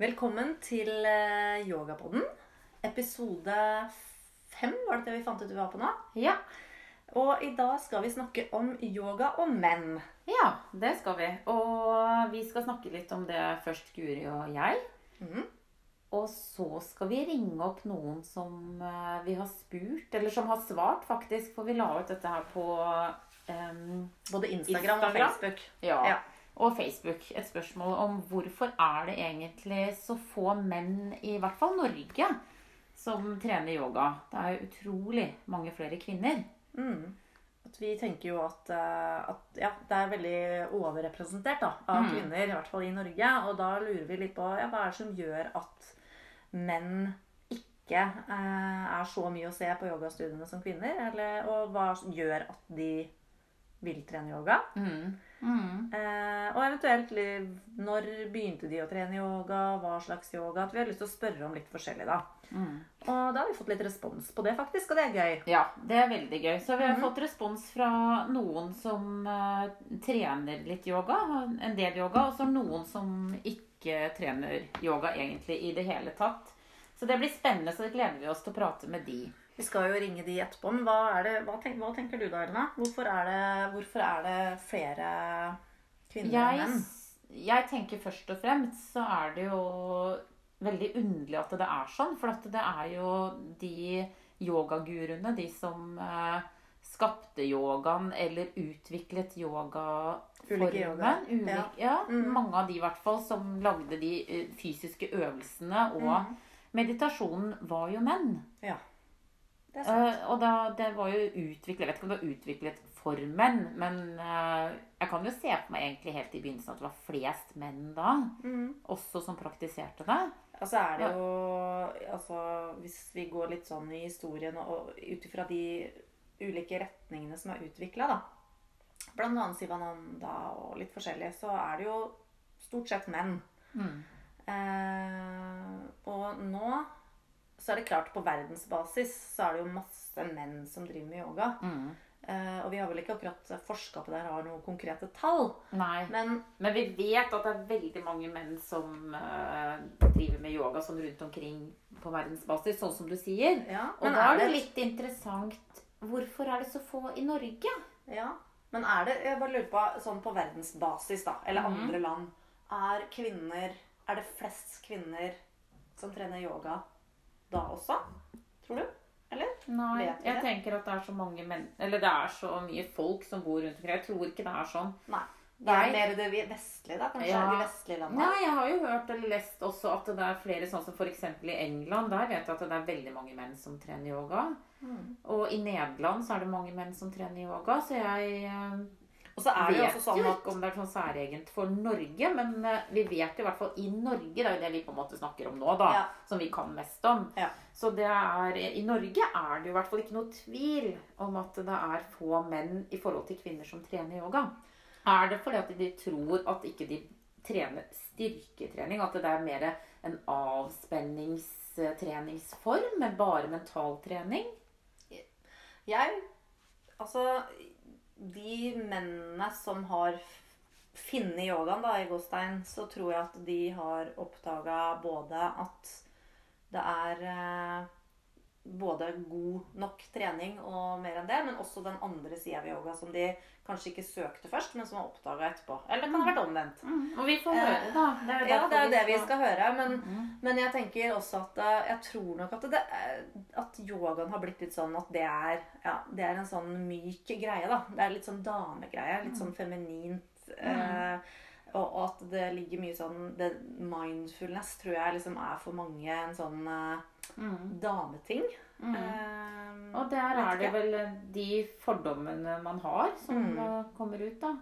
Velkommen til eh, Yogapodden. Episode fem var det det vi fant ut vi var på nå. Ja. Og i dag skal vi snakke om yoga og menn. ja, det skal vi. Og vi skal snakke litt om det først, Guri og jeg. Mm. Og så skal vi ringe opp noen som eh, vi har spurt, eller som har svart, faktisk. For vi la ut dette her på um, Både Instagram, og Facebook. ja, Ja. Og Facebook. Et spørsmål om hvorfor er det egentlig så få menn, i hvert fall Norge, som trener yoga. Det er jo utrolig mange flere kvinner. Mm. Vi tenker jo at, eh, at ja, det er veldig overrepresentert da, av Mm. kvinner, i hvert fall i Norge. Og da lurer vi litt på ja, hva er det som gjør at menn ikke eh, er så mye å se på yogastudiene som kvinner? Eller, og hva gjør at de vil trene yoga? Mm. Mm. Eh, og eventuelt når begynte de å trene yoga? Hva slags yoga? At vi har lyst til å spørre om litt forskjellig, da. Mm. Og da har vi fått litt respons på det, faktisk, og det er gøy. Ja, det er veldig gøy. Så vi har mm. fått respons fra noen som eh, trener litt yoga, en del yoga, og så noen som ikke trener yoga egentlig i det hele tatt. Så det blir spennende, så det gleder vi oss til å prate med de. Vi skal jo ringe de etterpå, men hva, det, hva, tenker, hva tenker du da, Elna? Hvorfor det, hvorfor er det flere kvinner enn menn? jeg tenker først og fremst så er det jo veldig underlig at det er sånn, for det er jo de yogaguruene, de som eh, skapte yogaen eller utviklet yogaformen. Ulike yoga, Ulik, ja. ja. Mm. Mange av de i hvert fall som lagde de eh, fysiske øvelsene. Og mm. meditasjonen var jo menn. Ja. Eh, og da, det var jo utviklet Jeg vet ikke om det var utviklet for menn, men uh, jeg kan jo se for meg egentlig helt i begynnelsen at det var flest menn da, Mm. også som praktiserte det. Altså er det jo altså, Hvis vi går litt sånn i historien og ut ifra de ulike retningene som er utvikla, da, bl.a. Sivananda og litt forskjellig, så er det jo stort sett menn. Mm. Uh, og nå så er det klart på verdensbasis så er det jo masse menn som driver med yoga. Mm. Uh, og vi har vel ikke akkurat forska på det her har noen konkrete tall. Nei. Men Men vi vet at det er veldig mange menn som uh, driver med yoga sånn rundt omkring på verdensbasis, sånn som du sier. ja, Og da er det det litt interessant Hvorfor er det så få i Norge? Ja, men er det Jeg bare lurer på sånn på verdensbasis, da, eller mm. andre land, er kvinner Er det flest kvinner som trener yoga da også? Tror du? Eller? Nei, jeg det? tenker at det er så mange menn Eller det er så mye folk som bor rundt omkring. Jeg tror ikke det er sånn. Nei. Det er mer det vestlige, da? Kanskje Ja. de vestlige landene? Nei, jeg har jo hørt eller lest også at det er flere sånn som f.eks. i England. Der vet jeg at det er veldig mange menn som trener yoga. Mm. Og i Nederland så er det mange menn som trener yoga, så jeg eh, Og så er det jo også sånn at om det er sånn særegent for Norge, men eh, vi vet i hvert fall i Norge, det er jo det vi på en måte snakker om nå, da, Ja. som vi kan mest om. Ja. Så det er, i Norge er det jo i hvert fall ikke noe tvil om at det er få menn i forhold til kvinner som trener yoga. Er det fordi at de tror at ikke de trener styrketrening, at det er mer en avspenningstreningsform med bare mentaltrening? Jeg Altså, de mennene som har funnet yogaen, da, i Gåstein, så tror jeg at de har oppdaga både at det er eh, både god nok trening og mer enn det, men også den andre sida ved yoga som de kanskje ikke søkte først, men som har oppdaga etterpå. Eller det kan ha vært omvendt. Og vi får høre, da. Det er Ja, det er jo det vi skal- høre. Men, mm. men jeg tenker også at eh, jeg tror nok at, det, at yogaen har blitt litt sånn at det er, ja, det er en sånn myk greie. da. Det er litt sånn damegreie. Litt sånn feminint. Eh, og, at det ligger mye sånn det, Mindfulness tror jeg liksom er for mange en sånn eh, Mm. dameting. Mm. Um, Og der er det vel de fordommene man har, som Mm. eh, kommer ut, da.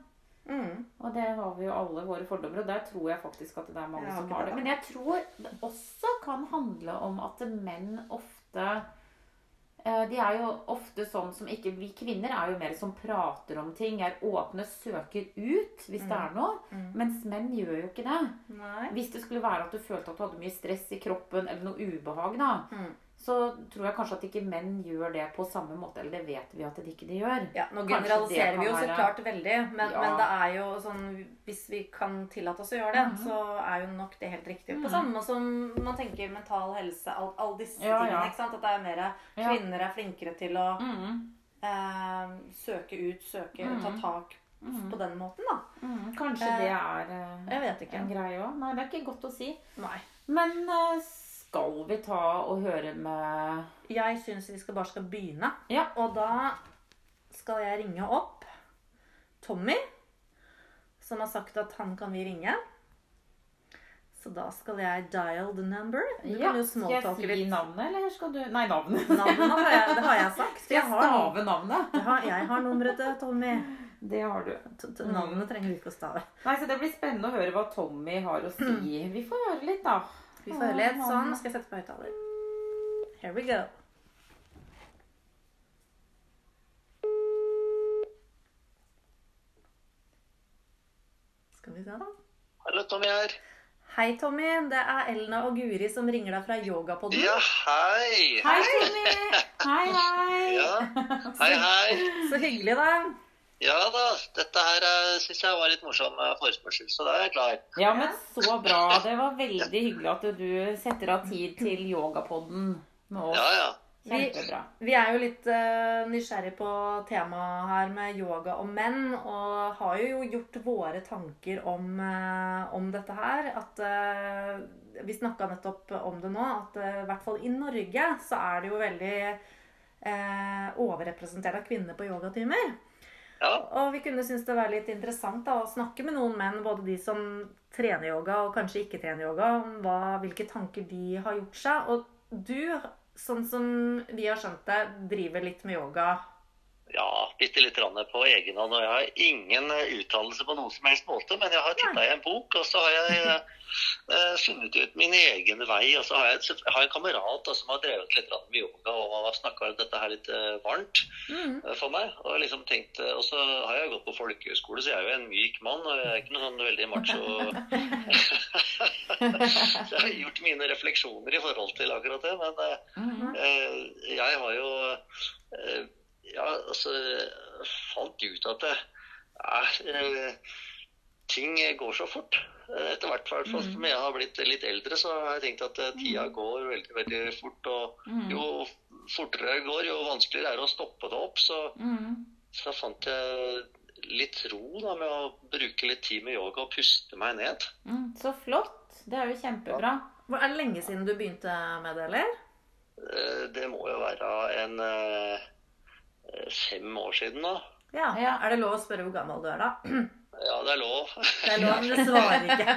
Mm. Og det har vi jo alle våre fordommer, og der tror jeg faktisk at det er mange som har det. Men jeg tror det også kan handle om at menn ofte eh, De er jo ofte sånn som ikke Vi kvinner er jo mer som prater om ting, er åpne, søker ut hvis det er noe. Mm. Mens menn gjør jo ikke det. Nei. Hvis det skulle være at du følte at du hadde mye stress i kroppen eller noe ubehag, da, Mm. Så tror jeg kanskje at ikke menn gjør det på samme måte. Eller det vet vi at de ikke de gjør. Ja, Nå generaliserer vi jo så klart veldig, men, Ja. men det er jo sånn Hvis vi kan tillate oss å gjøre det, Mhm. så er jo nok det helt riktig. På Mhm. samme som man tenker mental helse, all- disse Ja, tingene. ikke sant? At det er mer Kvinner er flinkere til å Mm, eh, søke ut, søke, Mhm. ta tak mm, på den måten, da. mm. Kanskje Eh, det er eh, en greie òg. Nei, det er ikke godt å si. Nei. Men eh, skal vi ta og høre med Jeg syns vi skal bare skal begynne. Ja. Og da skal jeg ringe opp Tommy, som har sagt at han kan vi ringe. Så da skal jeg dial the number. Du ja, kan jo Skal jeg si litt. navnet, eller skal du Nei, navnet. Navnet har jeg, det har jeg sagt. Skal jeg har, stave navnet? jeg har, jeg har nummeret til Tommy. Det har du. T- t- Navnet trenger du ikke å stave. Nei, så Det blir spennende å høre hva Tommy har å si. Vi får høre litt, da. Vi får høre litt. Sånn. Skal jeg sette på høyttaler. Here we go. Skal vi se, da. Hallo, Tommy her. Hei, Tommy. Det er Elna og Guri som ringer deg fra Yogapodden. Ja, hei. Hei, Tommy! Hei, hei! Ja, hei, hei. Så hyggelig, da. Ja da, dette her syns jeg var litt morsom eh, forespørsel, så da er jeg klar. Ja, men så bra. Det var veldig hyggelig at du setter av tid til yogapodden med oss. Ja, ja. Kjempebra. Vi er jo litt uh, nysgjerrig på temaet her med yoga og menn, og har jo gjort våre tanker om, uh, om dette her. At uh, Vi snakka nettopp om det nå, at eh, i hvert fall i Norge så er det jo veldig eh, overrepresentert av kvinner på yogatimer. Og vi kunne synes det var litt interessant da, å snakke med noen menn, både de som trener yoga og kanskje ikke trener yoga, om hva, hvilke tanker de har gjort seg. Og du, sånn som vi har skjønt det, driver litt med yoga. Ja bitte litt på egen hånd. Og jeg har ingen uttalelse på noen som helst måte, men jeg har titta i en bok, og så har jeg eh, eh, funnet ut min egen vei. Og så har jeg, jeg har en kamerat da, som har drevet litt med yoga og har snakka dette her litt eh, varmt Mm. eh, for meg. Og liksom tenkt, eh, og så har jeg gått på folkehøyskole, så jeg er jo en myk mann. Og jeg er ikke noe sånn veldig macho. så jeg har gjort mine refleksjoner i forhold til akkurat det. Men eh, Mhm. Eh, jeg har jo eh, ja, altså fant ut at det er eh, ting går så fort. Eh, Etter hvert fall Mhm. som jeg har blitt litt eldre, så har jeg tenkt at eh, tida går veldig veldig fort. Og Mhm. jo fortere det går, jo vanskeligere er det å stoppe det opp. Så, Mhm. så fant jeg litt ro da, med å bruke litt tid med yoga og puste meg ned. Mhm. Så flott. Det er jo kjempebra. Hvor- Er det lenge siden du begynte med det, eller? Det må jo være en fem år siden, da. Ja. Ja. Er det lov å spørre hvor gammel du er, da? Ja, det er lov. Det er lov, men det svarer ikke.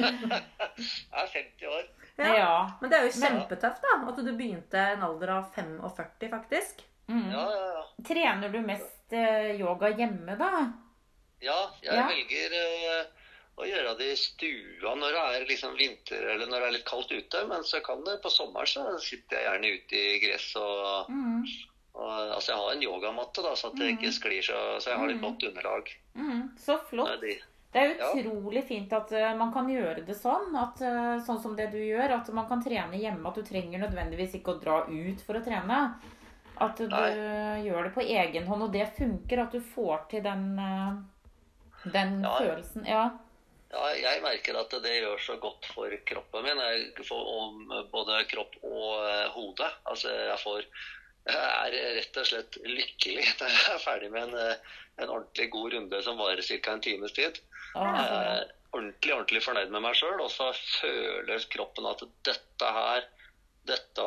Jeg er 50 år. Ja. Ja. Men det er jo kjempetøft, da. At du begynte i en alder av 45, faktisk. Mm. Ja, ja, ja. Trener du mest eh, yoga hjemme, da? Ja, jeg Ja. velger eh, å gjøre det i stua når det er liksom vinter eller når det er litt kaldt ute. Men så kan det på sommeren så sitter jeg gjerne ute i gress og, Mhm. Og Altså jeg har en yogamatte, da, så at det ikke sklir så, så jeg har litt Mhm. godt underlag. Mm. Så flott. Det er er Ja. utrolig fint at eh, man kan gjøre det sånn, at, eh, sånn som det du gjør. At man kan trene hjemme. At du trenger nødvendigvis ikke å dra ut for å trene. At du Nei. gjør det på egen hånd, og det funker. At du får til den, eh, den Ja. følelsen. Ja. Ja, jeg merker at det gjør så godt for kroppen min. Jeg får om både kropp og hode. Altså, jeg får er rett og slett lykkelig når jeg er ferdig med en, eh, en ordentlig god runde som varer ca. en times tid. Jeg er ordentlig ordentlig fornøyd med meg sjøl, og så føler kroppen at dette her dette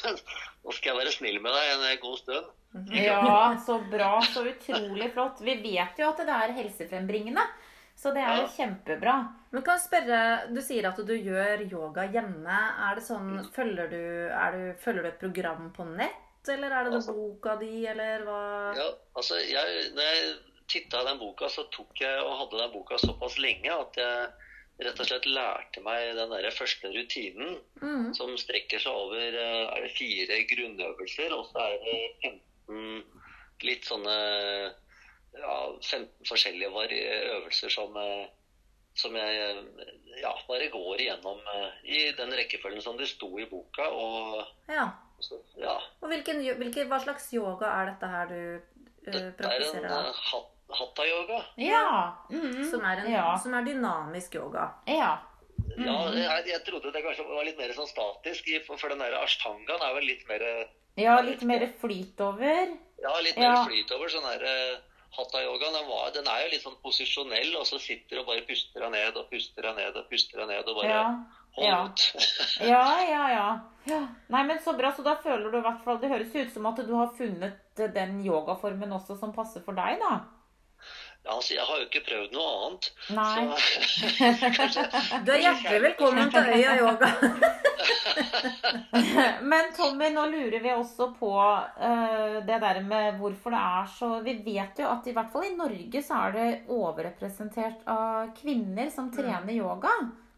Nå skal jeg være snill med deg en god stund. Ja, så bra. Så utrolig flott. Vi vet jo at det er helsefrembringende. Så det er jo kjempebra. Men kan jeg spørre, Du sier at du gjør yoga hjemme. Er det sånn, Mm. følger du, du, følger du et program på nett, eller er det det Altså- boka di, eller hva? Ja, altså, jeg, når jeg titta i den boka, så tok jeg og hadde den boka såpass lenge at jeg rett og slett lærte meg den der første rutinen, Mm. som strekker seg over eh, er det fire grunnøvelser, og så er det 15 litt sånne ja, 15 forskjellige øvelser som, eh, som jeg ja, bare går igjennom eh, i den rekkefølgen som det sto i boka. Og Ja. Så, ja, Og hvilken, hvilken, hva slags yoga er dette her du eh, det er en praktiserer? eh, hat- hatta-yoga. Ja. Mm. Som er, en, ja. som er dynamisk yoga. ja. Ja, Mm. jeg, jeg trodde det kanskje var litt mer sånn statisk, for, den der ashtangaen er vel litt mer Ja, litt mer flyt over. Ja, litt mer Ja. flyt over. Sånn eh, hatta-yogaen, den, var- den er jo litt sånn posisjonell, og så sitter du og bare puster deg ned og puster deg ned og puster deg ned og bare Ja. Ja. Ja, ja, ja, ja. Nei, men så bra. Så da føler du i hvert fall Det høres ut som at du har funnet den yogaformen også som passer for deg, da. Ja, altså, jeg har jo ikke prøvd noe annet. Nei. Så kanskje Du er hjertelig velkommen til Øya yoga. Men Tommy, nå lurer vi også på uh, det der med hvorfor det er så Vi vet jo at i hvert fall i Norge så er det overrepresentert av kvinner som trener yoga.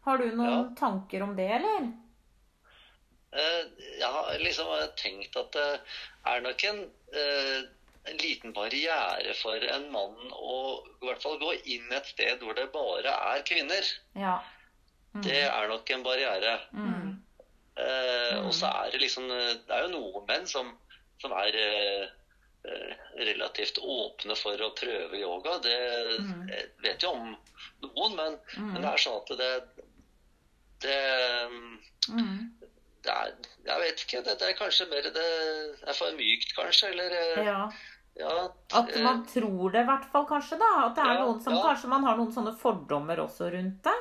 Har du noen Ja. tanker om det, eller? eh, Jeg har liksom tenkt at det er nok en, eh, en liten barriere for en mann å i hvert fall gå inn et sted hvor det bare er kvinner. Ja. Mm. Det er nok en barriere. Mm. Eh, Mm. Og så er det liksom eh, Det er jo noen menn som, som er eh, eh, relativt åpne for å prøve yoga. Det Mm. jeg vet jo om noen, men, Mm. men det er sånn at det det, Mm. det er Jeg vet ikke. Det, det er kanskje mer Det er for mykt, kanskje. Eller eh, Ja. ja, At eh, man tror det, i hvert fall, kanskje. da At det er Ja, noen som. Kanskje man har noen sånne fordommer også rundt det.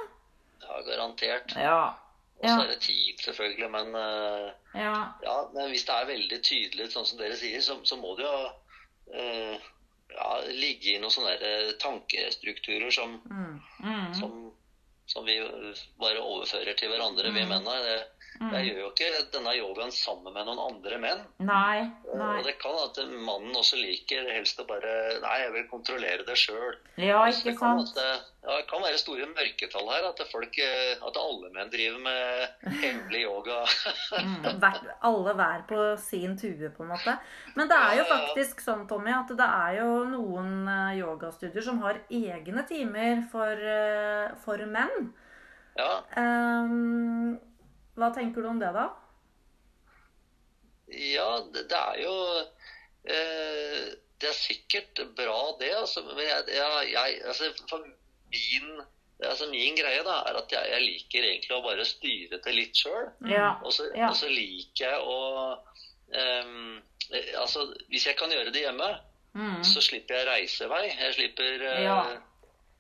ja, garantert. Ja. Og så er det tid, selvfølgelig. Men eh, Ja. Ja, men hvis det er veldig tydelig, sånn som dere sier, så, så må det jo uh, ja, ligge i noen sånne tankestrukturer som, Mm. Mm. som, som vi bare overfører til hverandre, vi Mm. mennene. Det, Mm. jeg gjør jo ikke denne yogaen sammen med noen andre menn. Nei. Og det kan at mannen også liker helst å bare Nei, jeg vil kontrollere det sjøl. Ja, det, ikke kan sant? at, ja, det kan være store mørketall her. At, folk, eh, at alle menn driver med hemmelig yoga. Mm. Alle hver på sin tue, på en måte. Men det er jo faktisk sånn, Tommy, at det er jo noen eh, yogastudier som har egne timer for, eh, for menn. Ja, Ehm, hva tenker du om det, da? Ja, det, det er jo eh, Det er sikkert bra, det. Altså, men jeg, jeg, jeg, altså, for min, altså, min greie da, er at jeg, jeg liker egentlig å bare styre det litt sjøl. Ja. Og, Ja. og så liker jeg å eh, Altså, hvis jeg kan gjøre det hjemme, Mm. så slipper jeg reisevei. Jeg slipper uh, Ja.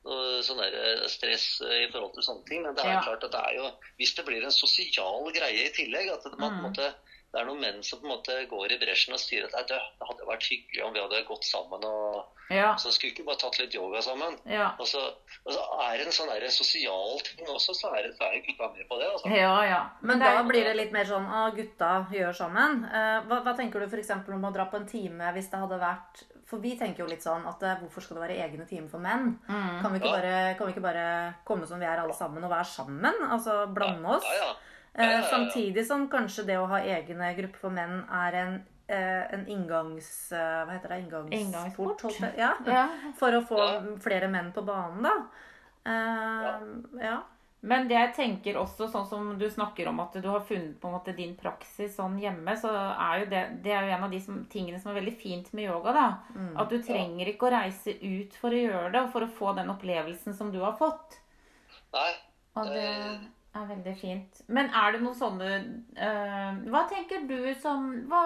Noe sånn der eh, stress eh, i forhold til sånne ting. Men det er Ja. klart at det er jo Hvis det blir en sosial greie i tillegg, at man, på en Mm. måte, det er noen menn som på en måte går i bresjen og sier at «Nei, det, det hadde vært hyggelig om vi hadde gått sammen og Ja. Så skulle vi ikke bare tatt litt yoga sammen. Ja. Og så, og så er det en sånn der sosial ting også, så er det, så er gutta med på det. Altså. Ja, ja. Men da blir det litt mer sånn at gutta gjør sammen. Eh, hva, hva tenker du f.eks. om å dra på en time hvis det hadde vært For vi tenker jo litt sånn at eh, hvorfor skal det være egne timer for menn? Mm. Kan vi, ikke Ja. bare, kan vi ikke bare komme som vi er alle sammen og være sammen? Altså blande oss? Ja, ja. Eh, samtidig som kanskje det å ha egne grupper for menn er en, eh, en inngangs... eh, hva heter det? Inngangsport? Inngangsport. Ja. Ja. For å få Ja. flere menn på banen, da. Eh, ja. Men det jeg tenker også, sånn som du snakker om at du har funnet på en måte din praksis sånn hjemme, så er jo det, det er jo en av de som, tingene som er veldig fint med yoga. da. Mm. At du trenger ikke å reise ut for å gjøre det, og for å få den opplevelsen som du har fått. Nei. Og det Eh. Er veldig fint. Men er det noen sånne eh, Hva tenker du som hva,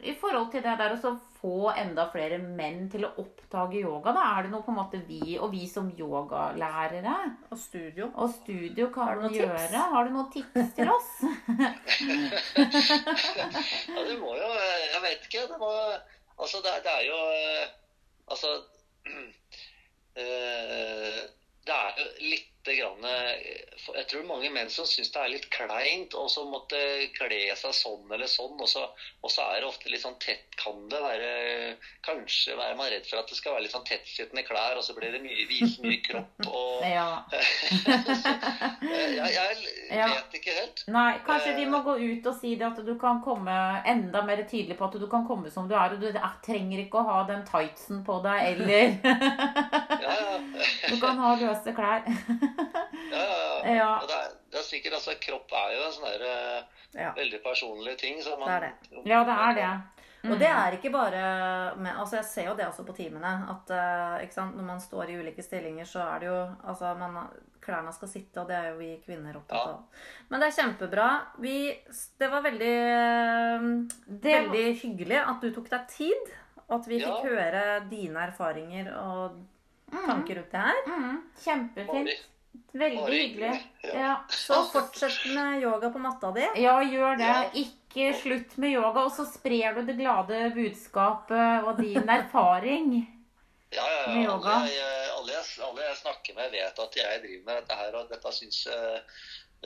I forhold til det der å få enda flere menn til å oppdage yoga, da? Er det noe på en måte vi og vi som yogalærere Og studio. og studio kan Har du gjøre? tips? Har du noen tips til oss? Ja, det må jo Jeg vet ikke. Det må Altså, det, det er jo eh, Altså eh, Det er jo lite grann eh, Jeg tror mange menn som syns det er litt kleint og så måtte kle seg sånn eller sånn. Og så, og så er det ofte litt sånn tett Kan det være Kanskje er man redd for at det skal være litt sånn tettsittende klær, og så blir det mye, vise mye kropp og Ja. jeg, jeg vet ikke helt. Nei, kanskje vi må gå ut og si det at du kan komme enda mer tydelig på at du kan komme som du er, og du eh, trenger ikke å ha den tightsen på deg, eller. Du kan ha løse klær. Ja. Og det, er, det er sikkert, altså Kropp er jo en sånn der, eh, Ja. veldig personlig ting. Så man, Det er det. Ja, det er det. Og det er ikke bare med, altså Jeg ser jo det også på timene. At eh, sant, når man står i ulike stillinger, så er det jo altså man, Klærne skal sitte, og det er jo vi kvinner opptatt Ja. Men det er kjempebra. Vi, det var veldig, Det- veldig hyggelig at du tok deg tid. Og at vi Ja. fikk høre dine erfaringer og tanker rundt det her. Mm, kjempefint. Veldig hyggelig. Ja. Så fortsett med yoga på matta di. ja, gjør det. Ikke slutt med yoga. Og så sprer du det glade budskapet og din erfaring. Ja, ja, Med yoga. Alle, jeg, alle, jeg, alle jeg snakker med, vet at jeg driver med dette her. Og dette syns eh,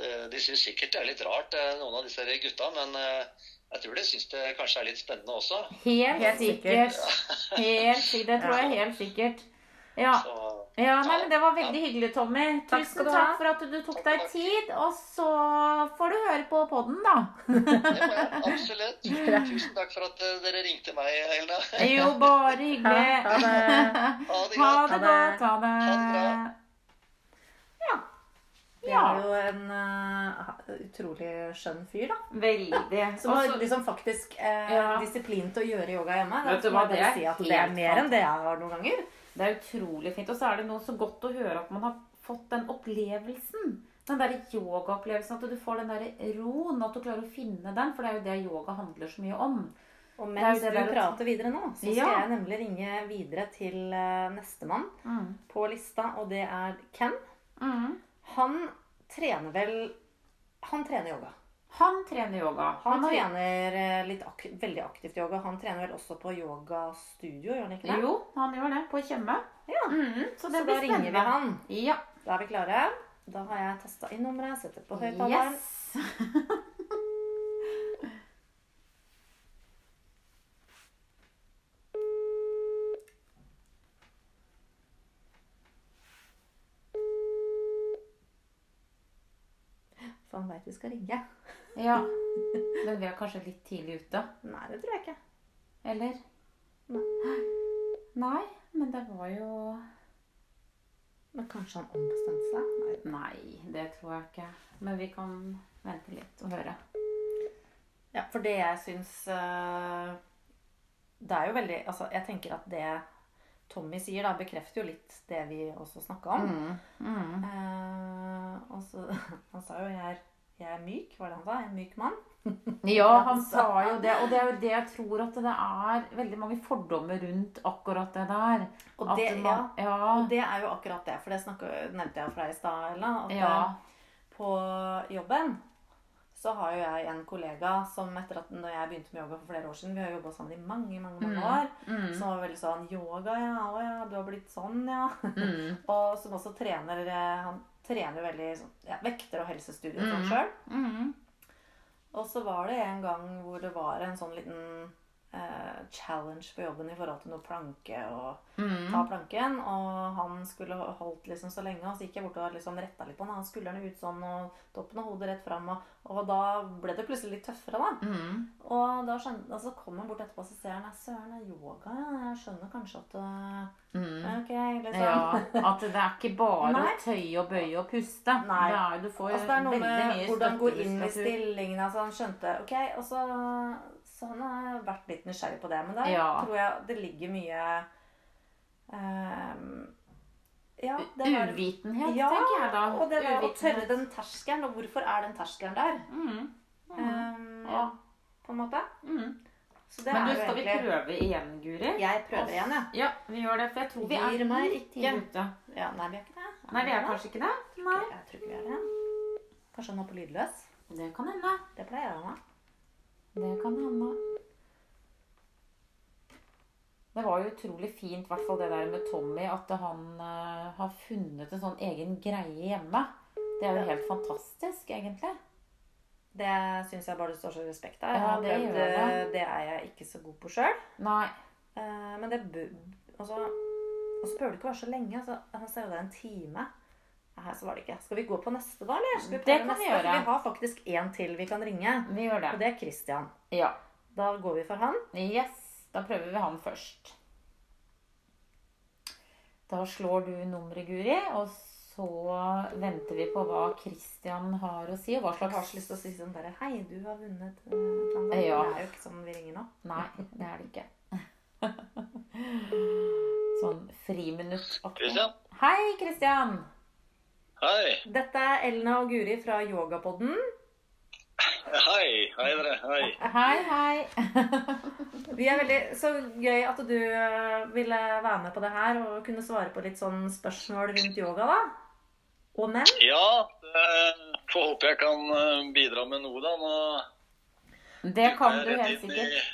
eh, De syns sikkert det er litt rart, eh, noen av disse gutta. Men jeg tror de syns det kanskje er litt spennende også. Helt, Helt sikkert. Helt sikkert. Det tror jeg helt sikkert. Ja. Så ja, nei, men Det var veldig hyggelig, Tommy. Takk Tusen skal du takk ha. for at du tok deg tid. Og så får du høre på podden, da. det må jeg absolutt. Tusen takk for at eh, dere ringte meg, Helena. Jo, bare hyggelig. Ha det. Ha det Ha det Ha det. godt. Ha det. Ha det bra. Det er jo en uh, utrolig skjønn fyr, da. Veldig. Som har liksom faktisk uh, Ja. disiplin til å gjøre yoga hjemme. Vet du hva, det er si at det er mer enn det jeg har noen ganger. Det er utrolig fint. Og så er det noe så godt å høre at man har fått den opplevelsen. Den der yogaopplevelsen. At du får den der roen. At du klarer å finne den. For det er jo det yoga handler så mye om. Og mens du prater videre nå, så skal Ja. jeg nemlig ringe videre til uh, nestemann Mm. på lista, og det er Ken. Mm. Han trener vel Han trener yoga. Han trener yoga. Han han trener eh, litt ak veldig aktivt yoga. Han trener vel også på yogastudio, gjør han ikke det? Jo, han gjør det. På Tjøme. Ja. Mm. Så Så det da blir ringer vi han. Ja. Da er vi klare. Da har jeg tasta inn nummeret, setter på høyttaleren. Yes. For han veit vi skal ringe. Ja. Men vi er kanskje litt tidlig ute. Nei, det tror jeg ikke. Eller? Nei, men det var jo Men kanskje han ombestemte seg? Nei. Nei, det tror jeg ikke. Men vi kan vente litt og høre. Ja, for det jeg syns eh, Det er jo veldig Altså, jeg tenker at det Tommy sier, da, bekrefter jo litt det vi også snakka om. Mm. Eh, og så Han sa jo jeg er, jeg er myk, var det han sa? En myk mann. Ja, han sa jo det. Og det er jo det jeg tror at det er veldig mange fordommer rundt akkurat det der. Og det, man- ja, ja. og det er jo akkurat det, for det snakket, nevnte jeg for deg i stad, Ella. At Ja. eh, på jobben så har jo jeg en kollega som etter at når jeg begynte med yoga for flere år siden Vi har jobba sammen i mange mange, mange år. Mm. Som var veldig sånn Yoga, ja. Å ja, du har blitt sånn, ja. Mm. og som også trener eh, Han trener veldig sånn, ja, vekter- og helsestudier Mm. sjøl. Mm. Og så var det en gang hvor det var en sånn liten eh, challenge på jobben i forhold til noe planke og Mm. ta planken. Og han skulle holdt liksom så lenge, og så gikk jeg bort og liksom retta litt på han. Han skuldrene ut sånn, og toppen av hodet rett fram. Og, og da ble det plutselig litt tøffere, da. Mm. Og da skjønte, og så kom han bort etterpå og så ser han, «Nei, søren, det er yoga. Jeg skjønner kanskje at det, Mm. Ok, liksom. Ja, at det er ikke bare Nei. å tøye og bøye og puste. Nei. Det er, du får Altså, det er noe med hvordan gå inn i stillingen. Altså, han skjønte Ok, og så, så han har vært litt nysgjerrig på det. Men der Ja. tror jeg det ligger mye um, Ja, det var Uvitenhet, Ja, tenker jeg da. Og det der å tørre den terskelen. Og hvorfor er den terskelen der? Mm. Mm. Um, Ja. På en måte. Mm. Så det Men du, er jo skal vi prøve igjen, Guri? Jeg prøver igjen, jeg. Ja, vi gjør det. For jeg tror vi er meg ikke. ute. Ja, nei, vi er ikke det. Nei, vi er kanskje ikke det? Nei. Jeg tror ikke vi er det. Kanskje han er på lydløs. Det kan hende. Det pleier han å ha. Det kan hende. Det var jo utrolig fint, i hvert fall det der med Tommy, at han uh, har funnet en sånn egen greie hjemme. Det er jo helt fantastisk, egentlig. Det syns jeg bare det står så respekt av. Ja, det prøvd, det. eh, det er jeg ikke så god på sjøl. Nei. Men det. Og så bør det ikke være så lenge. Altså, han står jo det er en time. Nei, så var det ikke. Skal vi gå på neste, da? eller? Skal vi Det kan kan vi gjøre. For vi har faktisk en til vi kan ringe. Vi gjør det. Og det. er Christian. Ja. Da går vi for han. Yes. Da prøver vi han først. Da slår du nummeret, Guri, og så venter vi på hva Christian har å si, og hva Jeg har slags så lyst til å si sånn bare Hei, du har vunnet. eh. Ja. Det er jo ikke sånn vi ringer nå. Nei, det er det ikke. Sånn friminutt. Christian? Hei, Christian. Hei. Dette er Elna og Guri fra Yogapodden. Hei. Hei, dere. Hei. Hei, hei. Vi er veldig så gøy at du eh, ville være med på det her og kunne svare på litt sånn spørsmål rundt yoga, da. Og menn. Ja, får håpe jeg kan eh, bidra med noe, da. Nå Det kan du helt sikkert. i-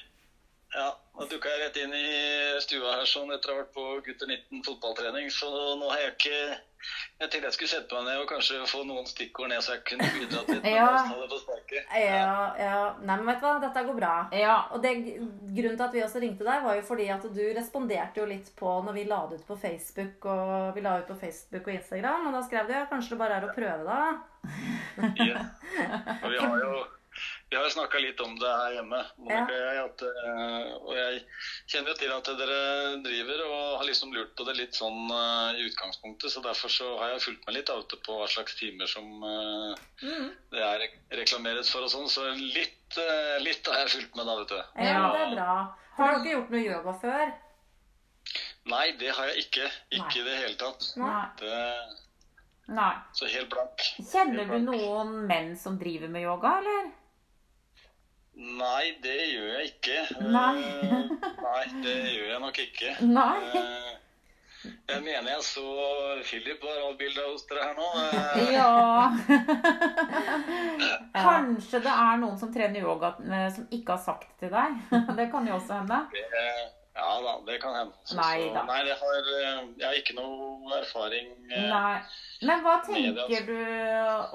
Ja, nå dukka jeg rett inn i stua her sånn etter å ha vært på gutter 19 fotballtrening, så nå har jeg ikke Jeg tenkte jeg skulle sette meg ned og kanskje få noen stikkord ned, så jeg kunne bidratt litt Ja. det på sparket. Ja, ja. Nei, men vet du hva, dette går bra. Ja. Og det, Grunnen til at vi også ringte deg, var jo fordi at du responderte jo litt på når vi la det ut på Facebook og vi la ut på Facebook og Instagram. Og da skrev du ja, kanskje det bare er å prøve, da. Ja. Og vi har jo vi har snakka litt om det her hjemme. Monica og jeg, at, eh, og jeg kjenner jo til at dere driver og har liksom lurt på det litt sånn uh, i utgangspunktet. Så derfor så har jeg fulgt med litt da, vet på hva slags timer som uh, Mm. det er reklameres for og sånn. Så litt, uh, litt har jeg fulgt med da, vet du. Ja, Ja. det er bra. Har du ikke gjort noe yoga før? Nei, det har jeg ikke. Ikke i det hele tatt. Nei. Det, Nei. så helt blank. Kjenner du noen menn som driver med yoga, eller? Nei, det gjør jeg ikke. Nei. Eh, nei, det gjør jeg nok ikke. Nei. Eh, Jeg mener jeg så Philip var avbilda hos dere her nå. Eh, Ja. Kanskje det er noen som trener yoga som ikke har sagt det til deg. Det kan jo også hende. det- Ja da, det kan hende. Så, Nei da. Nei, jeg, har, eh, jeg har ikke noe erfaring. eh, Nei. Men hva tenker du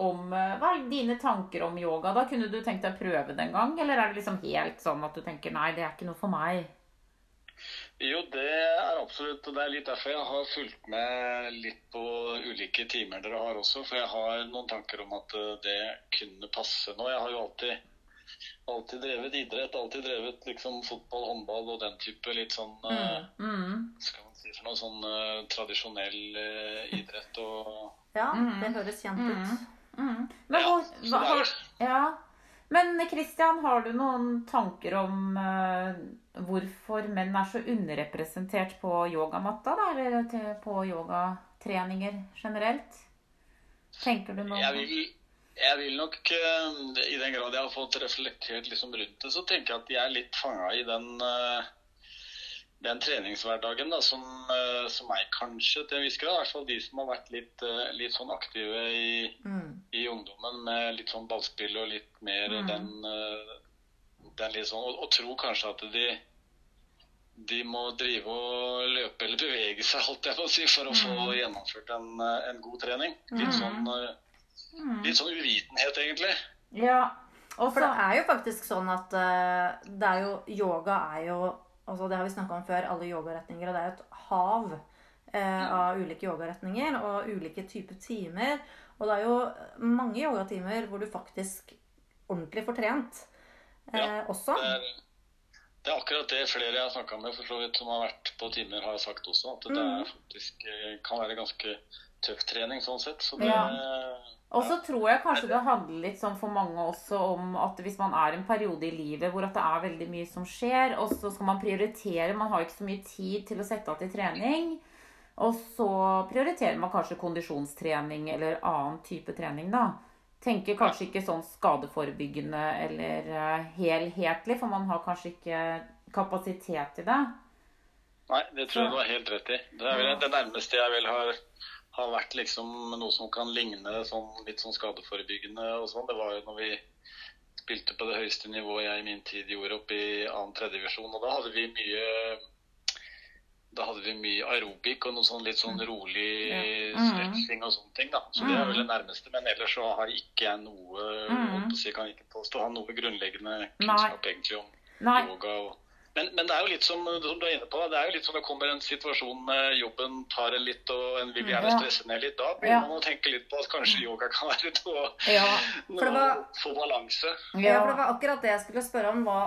om eh, Hva er dine tanker om yoga? Da Kunne du tenkt deg å prøve det en gang? Eller er det liksom helt sånn at du tenker nei, det er ikke noe for meg? Jo, det er absolutt. Og det er litt derfor jeg har fulgt med litt på ulike timer dere har også. For jeg har noen tanker om at det kunne passe nå. Jeg har jo alltid, alltid drevet idrett. Alltid drevet liksom fotball, håndball og den type litt sånn eh, Mm. skal man si for noe sånn uh, tradisjonell uh, idrett og Ja, Mm. det høres kjent ut. Mm. Men, Ja, hva, har, ja. Men Christian, har du noen tanker om uh, hvorfor menn er så underrepresentert på yogamatta? Da, eller til, på yogatreninger generelt? Tenker du noe Jeg vil, jeg vil nok, eh, i den grad jeg har fått reflektert liksom rundt det, så tenker jeg at jeg er litt fanga i den, eh, den treningshverdagen da, som, eh, som er kanskje til en viss grad. I hvert fall de som har vært litt, litt sånn aktive i, Mm. i ungdommen med litt sånn ballspill og litt mer Mm. den, den litt sånn, og, og tror kanskje at de de må drive og løpe eller bevege seg holdt jeg på å si, for å få Mm. gjennomført en, en god trening. Litt Mm. sånn Mm. Litt sånn uvitenhet, egentlig. Ja. Og For det er jo faktisk sånn at eh, det er jo Yoga er jo altså Det har vi snakka om før, alle yogaretninger. Og det er jo et hav eh, av ulike yogaretninger og ulike typer timer. Og det er jo mange yogatimer hvor du faktisk ordentlig får trent eh, Ja, også. Det er, det er akkurat det flere jeg har snakka med for så vidt, som har vært på timer, har sagt også. At det Mm. er faktisk, eh, kan være ganske tøff trening sånn sett. Så det, Ja. Og så tror jeg kanskje det handler litt sånn for mange også om at hvis man er i en periode i livet hvor at det er veldig mye som skjer, og så skal man prioritere Man har ikke så mye tid til å sette av til trening. Og så prioriterer man kanskje kondisjonstrening eller annen type trening, da. Tenker kanskje ikke sånn skadeforebyggende eller eh, helhetlig, for man har kanskje ikke kapasitet til det. Nei, det tror jeg du har helt rett i. Det er vel det nærmeste jeg vel har, har vært liksom noe som kan ligne sånn, litt sånn skadeforebyggende og sånn. Det var jo når vi spilte på det høyeste nivået jeg i min tid gjorde opp i annen tredjedivisjon. Og da hadde vi mye da hadde vi mye aerobikk og noe sånn litt sånn rolig Ja. Mm. stretching og sånne ting. da. Så det er vel det nærmeste. Men ellers så har ikke jeg noe Mm. si, kan ikke påstå å ha noe grunnleggende kunnskap egentlig om Nei. yoga. Og... Men, men det er jo litt som, som du er inne på, det er jo litt som det kommer en situasjon med jobben tar en litt, og en vil gjerne stresse ned litt. Da Ja. begynner man å tenke litt på at kanskje yoga kan være noe, Ja. For det var- få balanse. Ja, for det var akkurat det jeg skulle spørre om. Hva,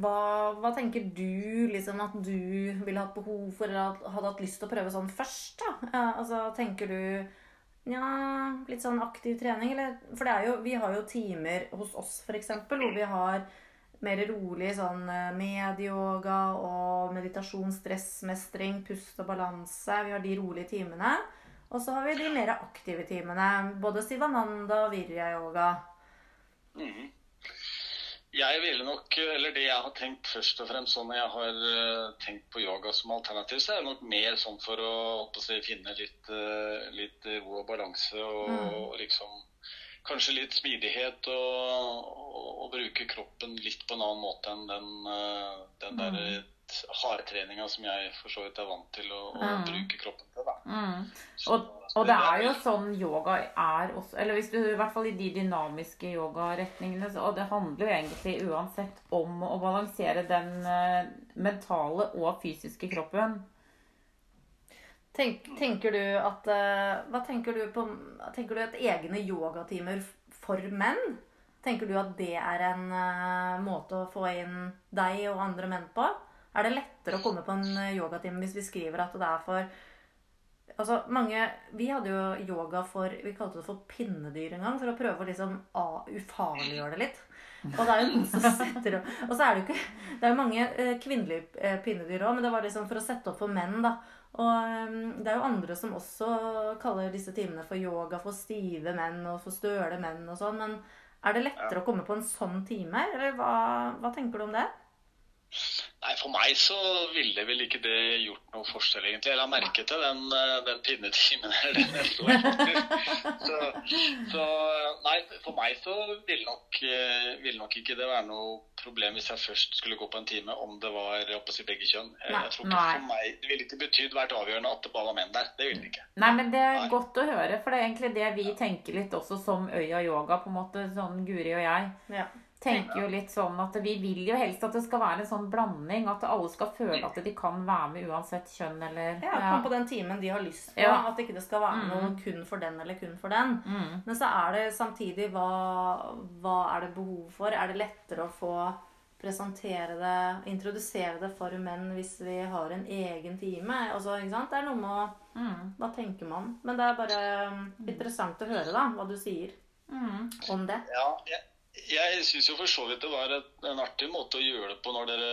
hva, hva tenker du liksom at du ville hatt behov for, eller at- hadde hatt lyst til å prøve sånn først? da? Ja, altså, tenker du Ja, litt sånn aktiv trening, eller For det er jo, vi har jo timer hos oss, f.eks., hvor vi har mer rolig sånn eh, medyoga og meditasjon, stressmestring, pust og balanse. Vi har de rolige timene. Og så har vi de mer aktive timene. Både Sivananda og Virya-yoga. Mm. Jeg ville nok, eller Det jeg har tenkt først og fremst sånn når jeg har eh, tenkt på yoga som alternativ, så er det nok mer sånn for å, å si, finne litt, eh, litt ro og balanse. Og, Mm. liksom kanskje litt smidighet og, og, og bruke kroppen litt på en annen måte enn den, eh, den der Mm. hardtreninga som jeg for så vidt er vant til å, å Mm. bruke kroppen til. da. Mm. Så- Og, og det er jo sånn yoga er også Eller hvis du, i hvert fall i de dynamiske yogaretningene, og det handler jo egentlig uansett om å balansere den eh, mentale og fysiske kroppen. Tenk, tenker du at eh, Hva tenker du på Tenker du at egne yogatimer for menn? Tenker du at det er en uh, måte å få inn deg og andre menn på? Er det lettere å komme på en eh, yogatime hvis vi skriver at det er for Altså, mange Vi hadde jo yoga for Vi kalte det for pinnedyr en gang, for å prøve å liksom ufarliggjøre det litt. Og er setter Og så er det jo ikke Det er jo mange eh, kvinnelige eh, pinnedyr òg, men det var liksom for å sette opp for menn, da. Og um, det er jo andre som også kaller disse timene for yoga for stive menn og for støle menn og sånn. Men er det lettere å komme på en sånn time, eller hva, hva tenker du om det? Nei, For meg så ville vel ikke det gjort noe forskjell, egentlig. Jeg la merke til den, eh, den pinnetimen her det neste år. Så, så nei, for meg så ville nok, eh, ville nok ikke det være noe problem hvis jeg først skulle gå på en time, om det var oppe si, begge kjønn. Jeg, Nei, jeg tror ikke nei. for meg, Det ville ikke betydd vært avgjørende at det bare var menn der. Det ville det ikke. Nei, men det er Nei. godt å høre, for det er egentlig det vi tenker litt også som Øya Yoga, på en måte, sånn Guri og jeg. Ja. Tenker jo litt sånn at vi vil jo helst at det skal være en sånn blanding, at alle skal føle at de kan være med uansett kjønn eller Ja, ja. på den timen de har lyst på. Ja. At ikke det skal være noe noen kun for den eller kun for den. Mm. Men så er det samtidig hva, hva er det behov for? Er det lettere å få presentere det, introdusere det for menn hvis vi har en egen time? Altså, ikke sant? Det er noe med å Mm. Hva tenker man? Men det er bare um, interessant å høre da, hva du sier Mm. om det. Ja, jeg, jeg syns jo for så vidt det var en artig måte å gjøre det på når dere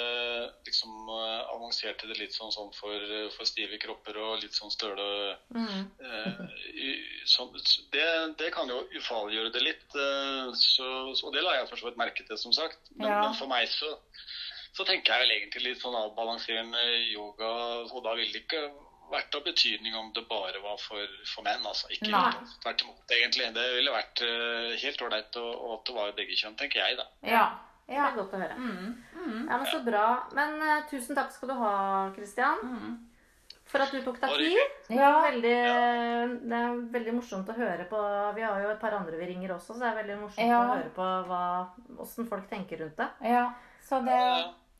liksom eh, avanserte det litt sånn, sånn for, for stive kropper og litt sånn støle Mm. eh, i- sånn, det, det kan jo ufarliggjøre det litt. eh, så, så, og det la jeg for så vidt merke til, som sagt. Men, Ja. men for meg så, så tenker jeg vel egentlig litt sånn avbalanserende yoga, og da vil det ikke vært av betydning om det bare var for, for menn. altså. Ikke tvert imot, egentlig. Det ville vært eh, helt ålreit at det var begge kjønn, tenker jeg, da. Ja. Det er godt å høre. Mm. Mm. Ja, men Så bra. Men uh, tusen takk skal du ha, Kristian, Mm. for at du tok deg tid. Ja. Det er, veldig, det er veldig morsomt å høre på. Vi har jo et par andre vi ringer også, så det er veldig morsomt Ja. å høre på hva, hvordan folk tenker rundt det. ja. Så det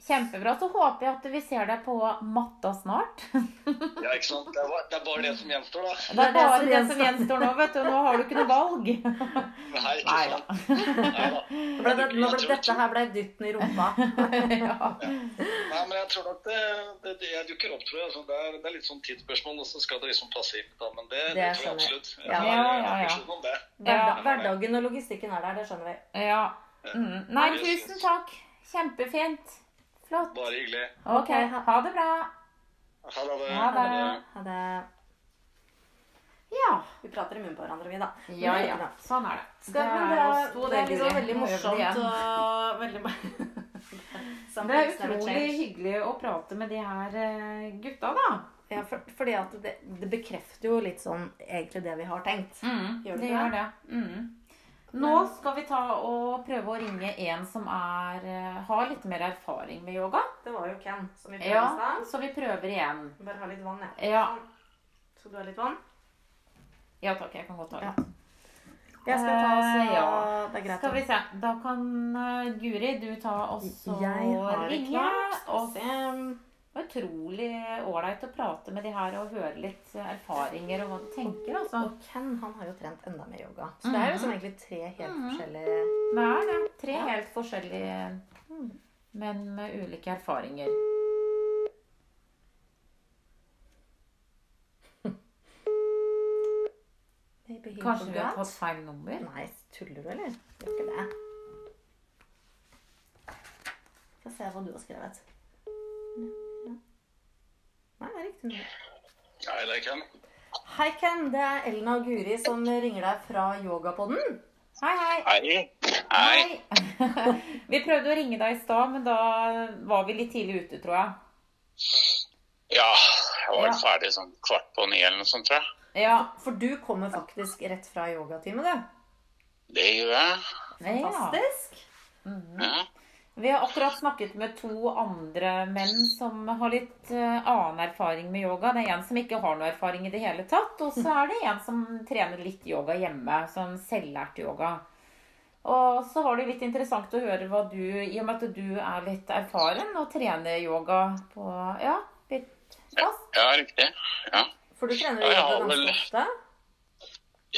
kjempebra. Så håper jeg at vi ser deg på matta snart. Ja, ikke sant? Det er, bare- det er bare det som gjenstår, da. Det er bare det som gjenstår nå, vet du. Nå har du ikke noe valg. Nei, ikke Nei sant? Nei da. Ble det, nå ble, dette her ble dytten i rumpa. Ja. Nei, men jeg tror nok det, det, det jeg dukker opp, tror jeg. Altså, det, er, det er litt sånn tidsspørsmål, og så skal det liksom passe inn. Da, men det, det, Det tror jeg absolutt. Ja. har Ja, ja. Hverdag, Ja. hverdagen og logistikken er der, det skjønner vi. ja. Mm. Nei, tusen takk. Kjempefint. Flott. Bare hyggelig. Ok, ha det bra. Ha det. Ha det. Ha det. Ja. Vi prater i munnen på hverandre, vi, da. Men Ja, ja. Sånn er det. Skal, det, er, sto det er liksom veldig morsomt og veldig Det er utrolig hyggelig å prate med de her eh, gutta, da. Ja, for, fordi at det, det bekrefter jo litt sånn egentlig det vi har tenkt. Mm, Gjør det det det? gjør det. Mm. Nå skal vi ta og prøve å ringe en som er, eh, har litt mer erfaring med yoga. Det var jo Ken som vi prøvde Ja, i stad. så vi prøver igjen. Bare ha litt vann, jeg. Ja. Skal du ha litt vann? Ja takk, jeg kan godt ta Ja. Jeg skal ta så Eh, ja. Det er greit. Skal vi se. Da kan eh, Guri, du ta også Jeg har det klart. Og det var utrolig ålreit å prate med de her og høre litt erfaringer og hva de tenker, altså. Og Ken han har jo trent enda mer yoga. Så det er jo liksom egentlig tre helt Mhm. forskjellige Det er det. Tre Ja. helt forskjellige, men med ulike erfaringer. Kanskje vi har tatt feil nummer? Nei, tuller du, eller? Gjør ikke det. Få se hva du har skrevet. Nei, det er riktig nummer. Hei, det er Ken. Hei, Ken. Det er Elna og Guri som ringer deg fra Yogapodden. Hei, hei. Hei. Hei. vi prøvde å ringe deg i stad, men da var vi litt tidlig ute, tror jeg. Ja, jeg var Ja. ferdig sånn kvart på ni eller noe sånt, tror jeg. Ja. For du kommer faktisk rett fra yogatime, du. Det gjør jeg. Fantastisk. Ja, Ja. Vi har akkurat snakket med to andre menn som har litt eh, annen erfaring med yoga. Det er en som ikke har noe erfaring i det hele tatt, og så er det en som trener litt yoga hjemme, som selvlært yoga. Og så var det litt interessant å høre hva du, i og med at du er litt erfaren og trener yoga på Ja, litt fast. ja, riktig. Ja. For du trener Ja, yoga ganske vel- ofte.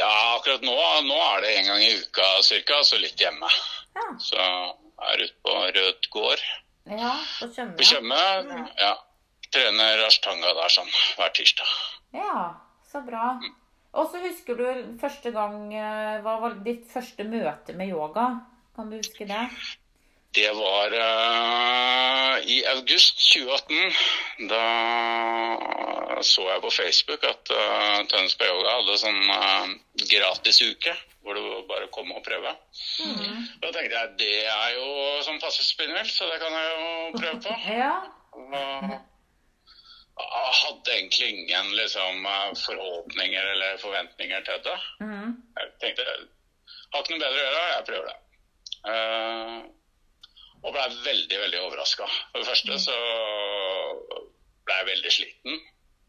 ja, akkurat nå, nå er det en gang i uka cirka, så litt hjemme. Ja, Så er ute på Rød gård Ja. på Tjøme. Tjøme. Ja. Trener ashtanga der sånn hver tirsdag. ja, så bra. Og så husker du første gang eh, Hva var ditt første møte med yoga? Kan du huske det? Det var uh, i august 2018. Da så jeg på Facebook at uh, Tønsberg Yoga hadde sånn uh, gratisuke hvor du bare kom og prøve. Da tenkte jeg det er jo sånn passer spinnvilt, så det kan jeg jo prøve på. Ja. Og jeg hadde egentlig ingen liksom, forhåpninger eller forventninger til det. Mm. Jeg tenkte har ikke noe bedre å gjøre, jeg prøver det. Uh, og ble veldig, veldig overraska. For det første så ble jeg veldig sliten.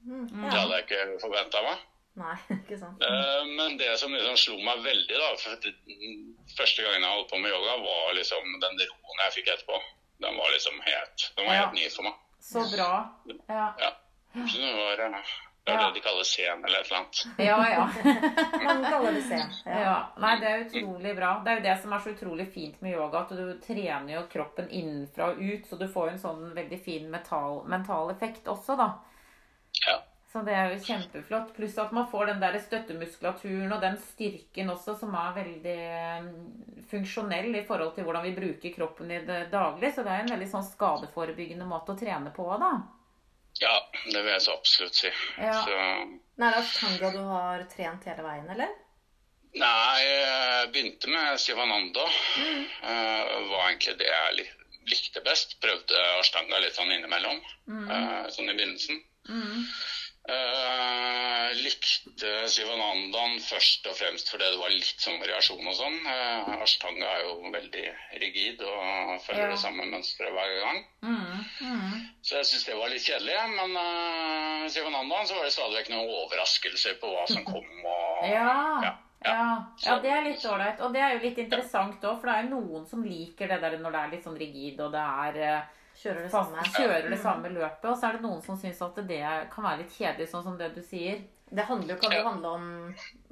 Mm, Det hadde jeg ikke forventa meg. Nei, ikke sant. Eh, men det som liksom slo meg veldig, da for Første gangen jeg holdt på med yoga, var liksom den roen jeg fikk etterpå. Den var liksom helt, den var Ja. helt ny for meg. Så bra. Ja, Ja. Så det var eh, det er Ja. det de kaller sen eller et eller annet. ja. ja. Man kaller det sen. Ja. ja. Nei, det er utrolig bra. Det er jo det som er så utrolig fint med yoga, at du trener jo kroppen innenfra og ut, så du får jo en sånn veldig fin metal, mental effekt også, da. Ja. Så det er jo kjempeflott. Pluss at man får den der støttemuskulaturen og den styrken også, som er veldig mm, funksjonell i forhold til hvordan vi bruker kroppen i det daglige. Så det er en veldig sånn skadeforebyggende måte å trene på, da. ja, det vil jeg så absolutt si. Ja. Så er det tanga du har trent hele veien, eller? Nei, jeg begynte med Sivananda. Eh, var egentlig det jeg likte best. Prøvde ashtanga litt sånn innimellom, eh, sånn i begynnelsen. Mm. Eh, likte Sivanandaen først og fremst fordi det var litt sånn variasjon og sånn. Uh, ashtanga er jo veldig rigid og følger Ja. det samme mønsteret hver gang. Mm. Mm. Så jeg syns det var litt kjedelig. Men uh, Sivanandaen så var det stadig vekk noen overraskelser på hva som kom. Og, Ja. Ja, Ja, ja, det er litt ålreit. Og det er jo litt interessant òg, for det er jo noen som liker det der når det er litt sånn rigid og det er eh, Kjører det samme? kjører det samme løpet. Og så er det noen som syns at det kan være litt kjedelig, sånn som det du sier. Det handler jo kan jo handle om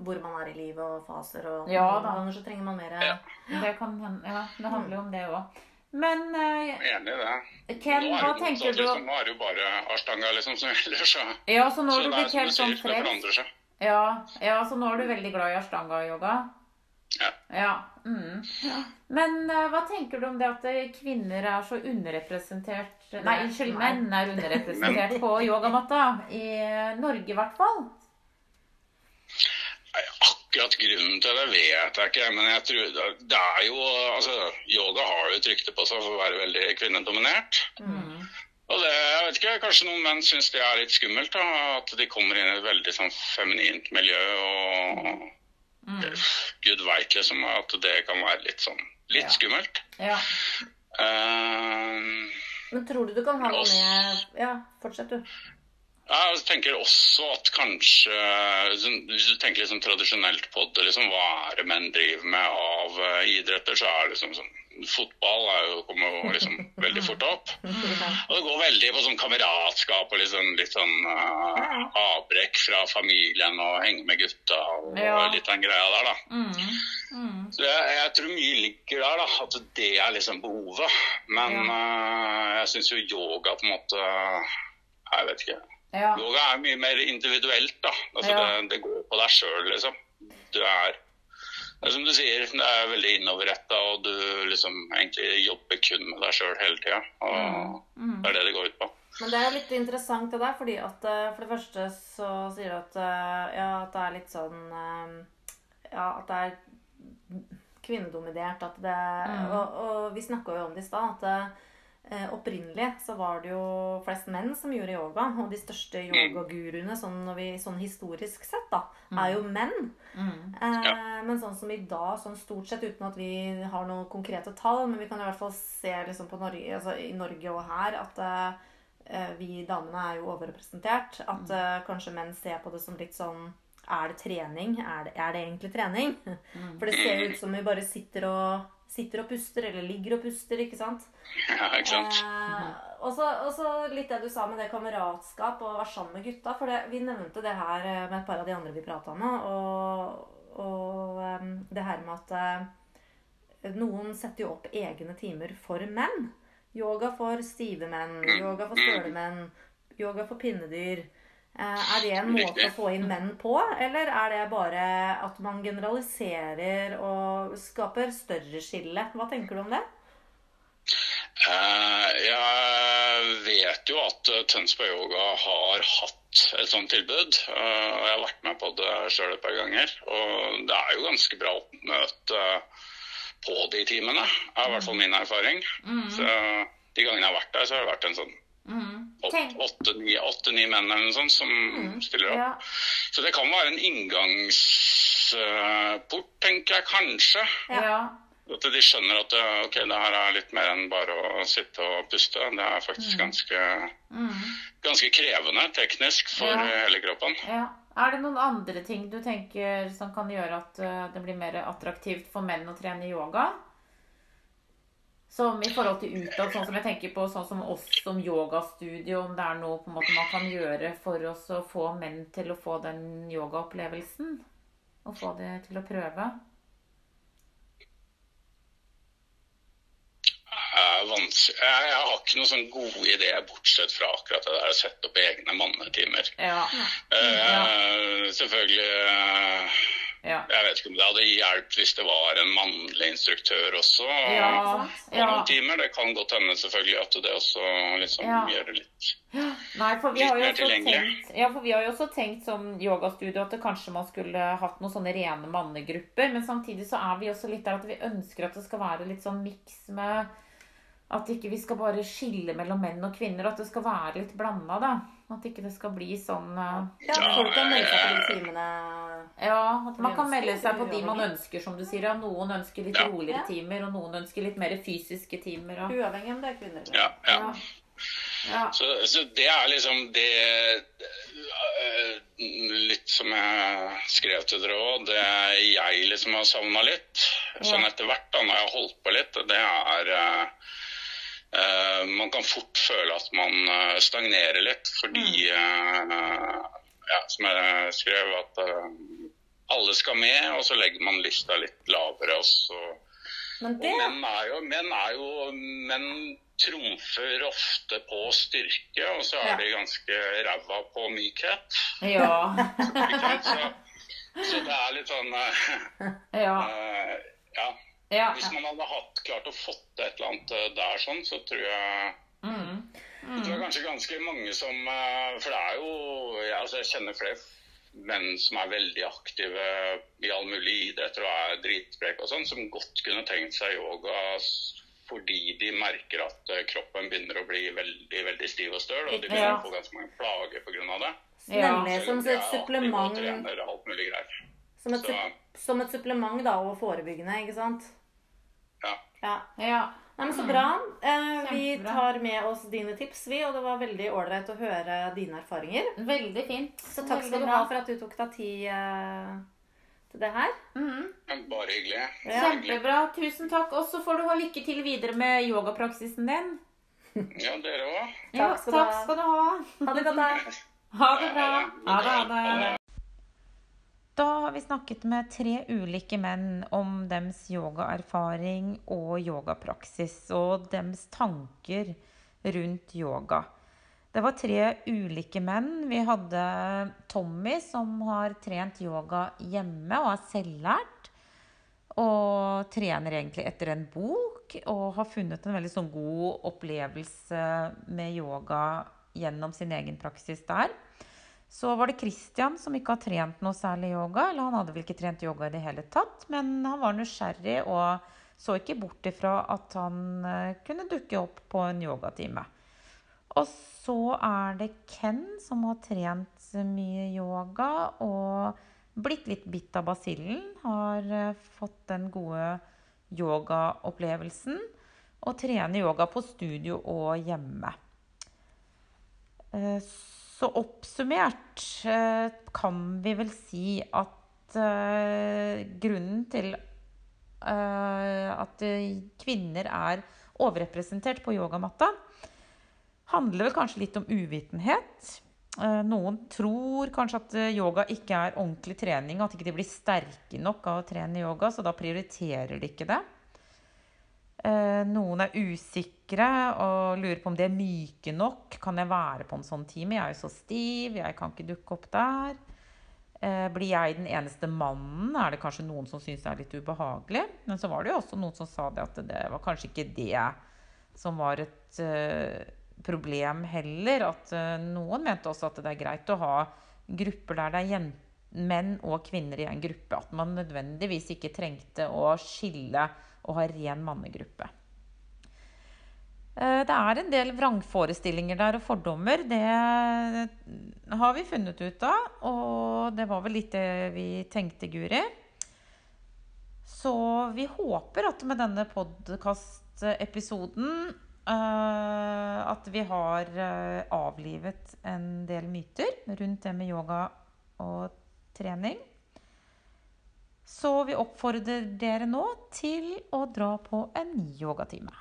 hvor man er i livet og faser. Og Ja, da. ganger så trenger man mer Ja. Det kan ja, det handler jo om det òg. Men uh, Enig i det. Ken, Nå er hva det tenker sånn, du liksom, Nå er det jo bare ashtanga liksom som gjelder, så, Ja, så nå har du blitt helt sånn frelst? Ja, ja, så nå er du veldig glad i ashtanga-yoga? Ja. Ja. Mm. Men uh, hva tenker du om det at eh, kvinner er så underrepresentert Nei, unnskyld, menn er underrepresentert på yogamatta. I Norge, i hvert fall. Akkurat grunnen til det vet jeg ikke, men jeg tror det, det er jo altså, Yoga har jo et rykte på seg for å være veldig kvinnedominert. Mm. Og det, jeg vet ikke, Kanskje noen menn syns det er litt skummelt. da, At de kommer inn i et veldig sånn feminint miljø. og Mm. Gud veit liksom at det kan være litt sånn litt Ja. skummelt. Ja. Uh, Men tror du du kan ha noe med Ja, fortsett, du. Jeg tenker også at kanskje sånn- Hvis du tenker liksom tradisjonelt på det, liksom, hva er det menn driver med av eh, idretter, så er det liksom sånn Fotball er jo, kommer jo liksom veldig fort opp. Og det går veldig på sånn kameratskap og liksom, litt sånn uh, avbrekk fra familien og henge med gutta og Ja. litt den greia der, da. Mm. Mm. Så jeg, jeg tror mye ligger der, da. At det er liksom behovet. Men eh, jeg syns jo yoga på en måte Jeg vet ikke. Ja. Yoga er mye mer individuelt, da. Altså Ja. det, det går på deg sjøl, liksom. du er det er som du sier, det er veldig innoverretta, og du liksom egentlig jobber kun med deg sjøl hele tida. Og Mm. det er det det går ut på. Men det er litt interessant det der, fordi at eh, for det første så sier du at, eh, ja, at det er litt sånn eh, Ja, at det er kvinnedominert. At det, Mm. og, og vi snakka jo om det i stad, at opprinnelig så var det jo flest menn som gjorde yoga. Og de største yogaguruene sånn, vi, sånn historisk sett, da, er jo menn. Mm. Eh, men sånn som i dag, sånn stort sett uten at vi har noen konkrete tall, men vi kan i hvert fall se liksom på Norge, altså i Norge og her at eh, vi damene er jo overrepresentert. At eh, kanskje menn ser på det som litt sånn Er det trening? Er det, er det egentlig trening? For det ser ut som vi bare sitter og, sitter og puster, eller ligger og puster, ikke sant? Ja, ikke sant? Eh, og så litt det du sa med det kameratskap og å være sammen med gutta. For det, vi nevnte det her eh, med et par av de andre vi prata med. Og, og um, det her med at eh, noen setter jo opp egne timer for menn. Yoga for stive menn, yoga for støle menn, yoga for pinnedyr. Eh, Er det en måte å få inn menn på, eller er det bare at man generaliserer og skaper større skille? Hva tenker du om det? Eh, jeg vet jo at eh, Tønsberg Yoga har hatt et sånt tilbud. og Jeg har vært med på det sjøl et par ganger. Og det er jo ganske bra oppmøte på de timene, er i hvert fall min erfaring. Så De gangene jeg har vært der, så har det vært en sånn Mm. Åtte-ni åtte-ni menn eller noe sånt som stiller opp. Ja. Så det kan være en inngangsport, tenker jeg kanskje. Ja. At de skjønner at ok, det her er litt mer enn bare å sitte og puste. Det er faktisk ganske, Mm. ganske krevende teknisk for Ja. eh, hele kroppen. Ja. Er det noen andre ting du tenker som kan gjøre at eh, det blir mer attraktivt for menn å trene yoga? Som i forhold til utad, sånn som jeg tenker på sånn som oss som yogastudio, om det er noe på en måte man kan gjøre for oss å få menn til å få den yogaopplevelsen? Og få det til å prøve? Vanskelig. Jeg, jeg har ikke noen sånn gode ideer, bortsett fra akkurat det der å sette opp egne mannetimer. Ja. Eh, selvfølgelig eh, Ja. Jeg vet ikke om det hadde hjulpet hvis det var en mannlig instruktør også. Ja. Og ja. noen timer. Det kan godt hende selvfølgelig at det også liksom Ja. gjør det litt Nei, Litt mer tilgjengelig. tenkt, ja, for vi har jo også tenkt som yogastudio at det kanskje man skulle hatt noen sånne rene mannegrupper. Men samtidig så er vi også litt der at vi ønsker at det skal være litt sånn miks med At ikke vi skal bare skille mellom menn og kvinner, at det skal være litt blanda, da. At ikke det skal bli sånn uh, Ja, folk kan melde seg på de eh, timene. Ja, at man kan melde seg på de man ønsker, som du sier. Ja, noen ønsker litt Ja. roligere Ja. timer, og noen ønsker litt mer fysiske timer. Og, Uavhengig om det er kvinner eller Ja. ja. ja. Ja. Så, så det er liksom det øh, Litt som jeg skrev til dere òg, det jeg liksom har savna litt, sånn etter hvert da når jeg har holdt på litt, det er øh, Man kan fort føle at man øh, stagnerer litt, fordi øh, ja, Som jeg skrev, at alle skal med, og så legger man lista litt lavere. og så Men det menn er jo Menn, er jo, menn trumfer ofte på styrke, og så er Ja. de ganske ræva på mykhet. Ja. Så, så det er litt sånn eh, ja. Uh, Ja. Ja. Hvis man hadde hatt, klart å fått til et eller annet eh, der sånn, så tror jeg Mm. Mm. Det er kanskje ganske mange som eh, For det er jo ja, altså Jeg kjenner flere menn som er veldig aktive i all mulig idretter og er dritspreke og sånn, som godt kunne tenkt seg yoga fordi de merker at eh, kroppen begynner å bli veldig veldig stiv og støl, og de begynner Ja. å få ganske mange plager pga. det. Ja. Nemlig som et supplement trener alt mulig greier. Som et, Så, som et supplement da, og forebyggende, ikke sant? Ja. Ja. ja. Nei, men Så bra. Eh, vi tar med oss dine tips, vi, og det var veldig ålreit å høre dine erfaringer. Veldig fint. Så takk skal du bra. ha for at du tok deg tid eh, til det her. Mm -hmm. Bare hyggelig. Ja. Kjempebra. Tusen takk. Og så får du ha lykke til videre med yogapraksisen din. Ja, dere òg. Ja, Takk skal takk ha. skal du ha. Ha det godt. Ha det bra. Ha det. Ha det. Da har vi snakket med tre ulike menn om deres yogaerfaring og yogapraksis, og deres tanker rundt yoga. Det var tre ulike menn. Vi hadde Tommy, som har trent yoga hjemme og er selvlært. Og trener egentlig etter en bok og har funnet en veldig sånn god opplevelse med yoga gjennom sin egen praksis der. Så var det Christian som ikke har trent noe særlig yoga. Eller han hadde vel ikke trent yoga i det hele tatt, men han var nysgjerrig og så ikke bort ifra at han eh, kunne dukke opp på en yogatime. Og så er det Ken som har trent mye yoga og blitt litt bitt av basillen. Har eh, fått den gode yogaopplevelsen og trener yoga på studio og hjemme. Eh, så oppsummert kan vi vel si at grunnen til at kvinner er overrepresentert på yogamatta, handler vel kanskje litt om uvitenhet. Noen tror kanskje at yoga ikke er ordentlig trening, at de ikke blir sterke nok av å trene yoga, så da prioriterer de ikke det. Noen er usikre og lurer på om de er myke nok. Kan jeg være på en sånn time? Jeg er jo så stiv, jeg kan ikke dukke opp der. Blir jeg den eneste mannen, er det kanskje noen som syns det er litt ubehagelig. Men så var det jo også noen som sa det at det var kanskje ikke det som var et problem heller. At noen mente også at det er greit å ha grupper der det er menn og kvinner i en gruppe. At man nødvendigvis ikke trengte å skille og ha ren mannegruppe. Det er en del vrangforestillinger der og fordommer. Det har vi funnet ut av. Og det var vel litt det vi tenkte, Guri. Så vi håper at med denne podkastepisoden at vi har avlivet en del myter rundt det med yoga og trening. Så vi oppfordrer dere nå til å dra på en yogatime.